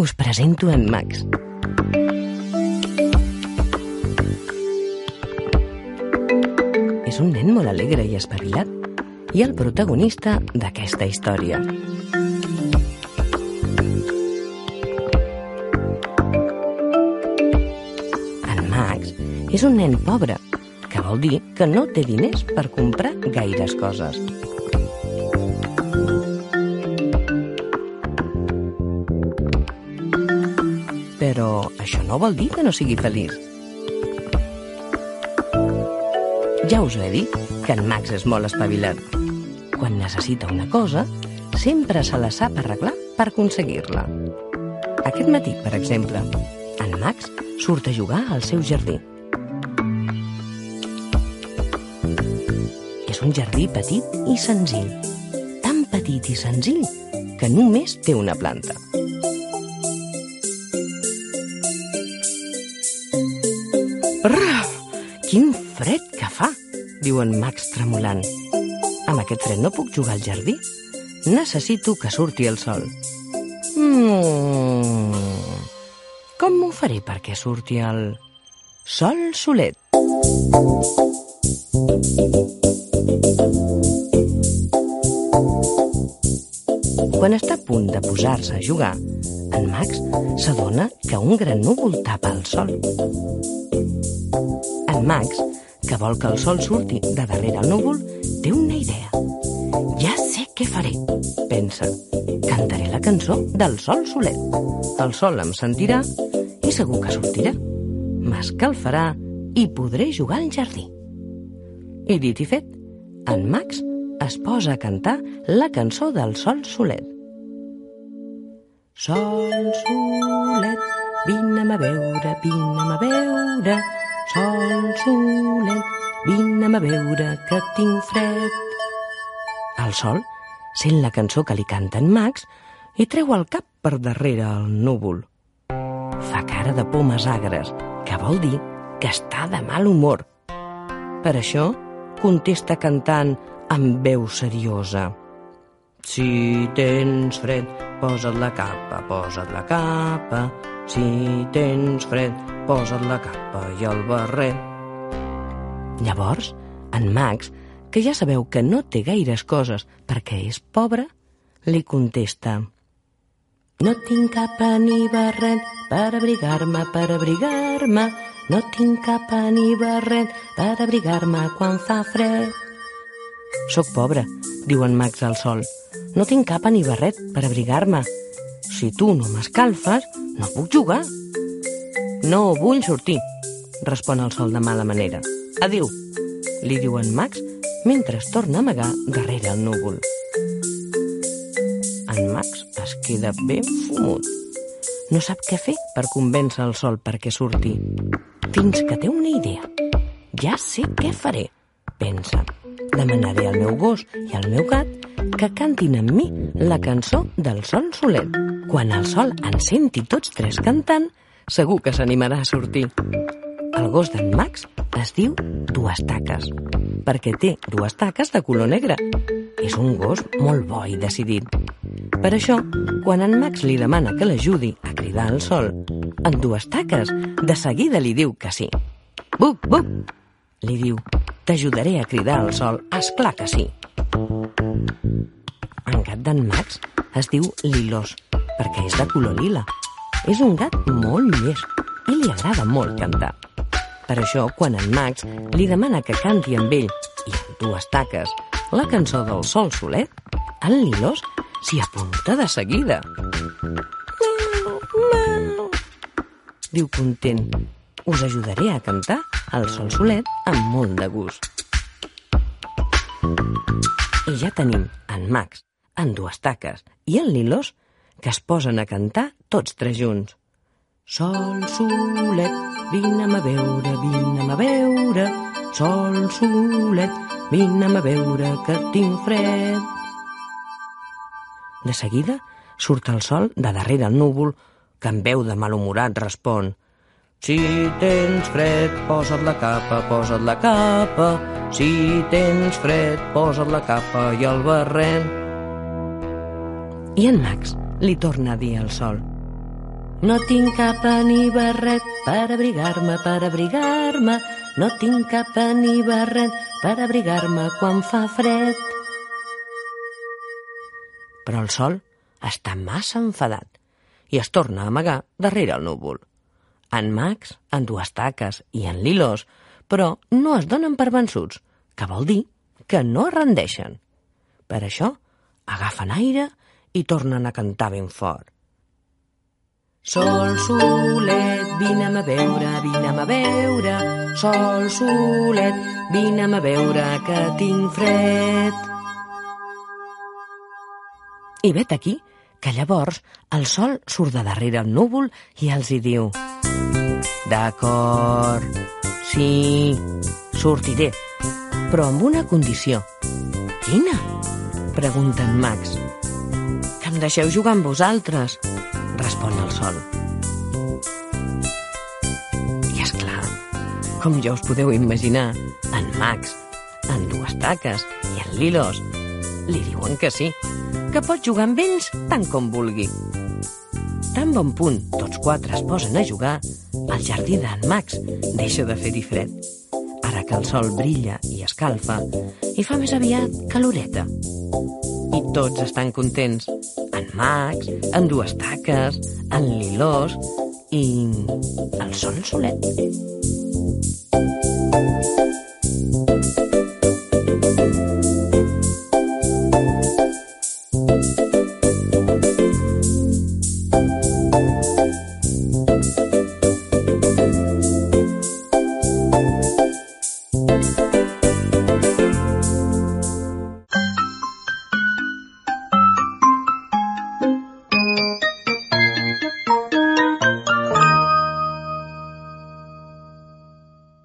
us presento en Max. És un nen molt alegre i espavilat i el protagonista d'aquesta història. En Max és un nen pobre, que vol dir que no té diners per comprar gaires coses. No vol dir que no sigui feliç. Ja us ho he dit, que en Max és molt espavilat. Quan necessita una cosa, sempre se la sap arreglar per aconseguir-la. Aquest matí, per exemple, en Max surt a jugar al seu jardí. És un jardí petit i senzill. Tan petit i senzill que només té una planta. Quin fred que fa, diu en Max tremolant. Amb aquest fred no puc jugar al jardí. Necessito que surti el sol. Mm. Com m'ho faré perquè surti el sol solet? Quan està a punt de posar-se a jugar, en Max s'adona que un gran núvol tapa el sol. En Max, que vol que el sol surti de darrere el núvol, té una idea. Ja sé què faré, pensa. Cantaré la cançó del sol solet. El sol em sentirà i segur que sortirà. M'escalfarà i podré jugar al jardí. I dit i fet, en Max es posa a cantar la cançó del sol solet. Sol solet, vine'm a veure, vine'm a veure, sol solet, vine'm a veure que tinc fred. El sol sent la cançó que li canta en Max i treu el cap per darrere el núvol. Fa cara de pomes agres, que vol dir que està de mal humor. Per això contesta cantant amb veu seriosa. Si tens fred, posa't la capa, posa't la capa. Si tens fred, posa't la capa i el barret. Llavors, en Max, que ja sabeu que no té gaires coses perquè és pobre, li contesta No tinc capa ni barret per abrigar-me, per abrigar-me. No tinc capa ni barret per abrigar-me quan fa fred. Soc pobre, diu en Max al sol. No tinc capa ni barret per abrigar-me. Si tu no m'escalfes, no puc jugar. No vull sortir, respon el sol de mala manera. Adiu, li diu en Max mentre es torna a amagar darrere el núvol. En Max es queda ben fumut. No sap què fer per convèncer el sol perquè surti. Fins que té una idea. Ja sé què faré, pensa. Demanaré al meu gos i al meu gat que cantin amb mi la cançó del sol solet. Quan el sol ens senti tots tres cantant, segur que s'animarà a sortir. El gos d'en Max es diu Dues Taques, perquè té dues taques de color negre. És un gos molt bo i decidit. Per això, quan en Max li demana que l'ajudi a cridar al sol, en Dues Taques de seguida li diu que sí. Buc, buc, li diu, t'ajudaré a cridar al sol, és clar que sí. En gat d'en Max es diu Lilós, perquè és de color lila. És un gat molt llest i li agrada molt cantar. Per això, quan en Max li demana que canti amb ell i amb dues taques la cançó del sol solet, en Lilós s'hi apunta de seguida. Mau, mau, diu content. Us ajudaré a cantar el sol solet amb molt de gust. I ja tenim en Max, en dues taques i en Lilós que es posen a cantar tots tres junts. Sol solet, vine'm a veure, vine'm a veure, sol solet, vine'm a veure que tinc fred. De seguida surt el sol de darrere el núvol que en veu de malhumorat respon Si tens fred, posa't la capa, posa't la capa. Si tens fred, posa't la capa i el barret. I en Max li torna a dir al sol No tinc capa ni barret per abrigar-me, per abrigar-me. No tinc capa ni barret per abrigar-me quan fa fred. Però el sol està massa enfadat i es torna a amagar darrere el núvol. En Max, en dues taques i en Lilos, però no es donen per vençuts, que vol dir que no es rendeixen. Per això, agafen aire i tornen a cantar ben fort. Sol, solet, vine'm a veure, vine'm a veure. Sol, solet, vine'm a veure que tinc fred. I vet aquí que llavors el sol surt de darrere el núvol i els hi diu D'acord, sí, sortiré, però amb una condició. Quina? Pregunta en Max. Que em deixeu jugar amb vosaltres, respon el sol. I és clar, com ja us podeu imaginar, en Max, en dues taques i en Lilos li diuen que sí, que pot jugar amb ells tant com vulgui. Tan bon punt tots quatre es posen a jugar, el jardí d'en Max deixa de fer-hi fred. Ara que el sol brilla i escalfa, i fa més aviat caloreta. I tots estan contents, en Max, en dues taques, en Lilós i el sol solet.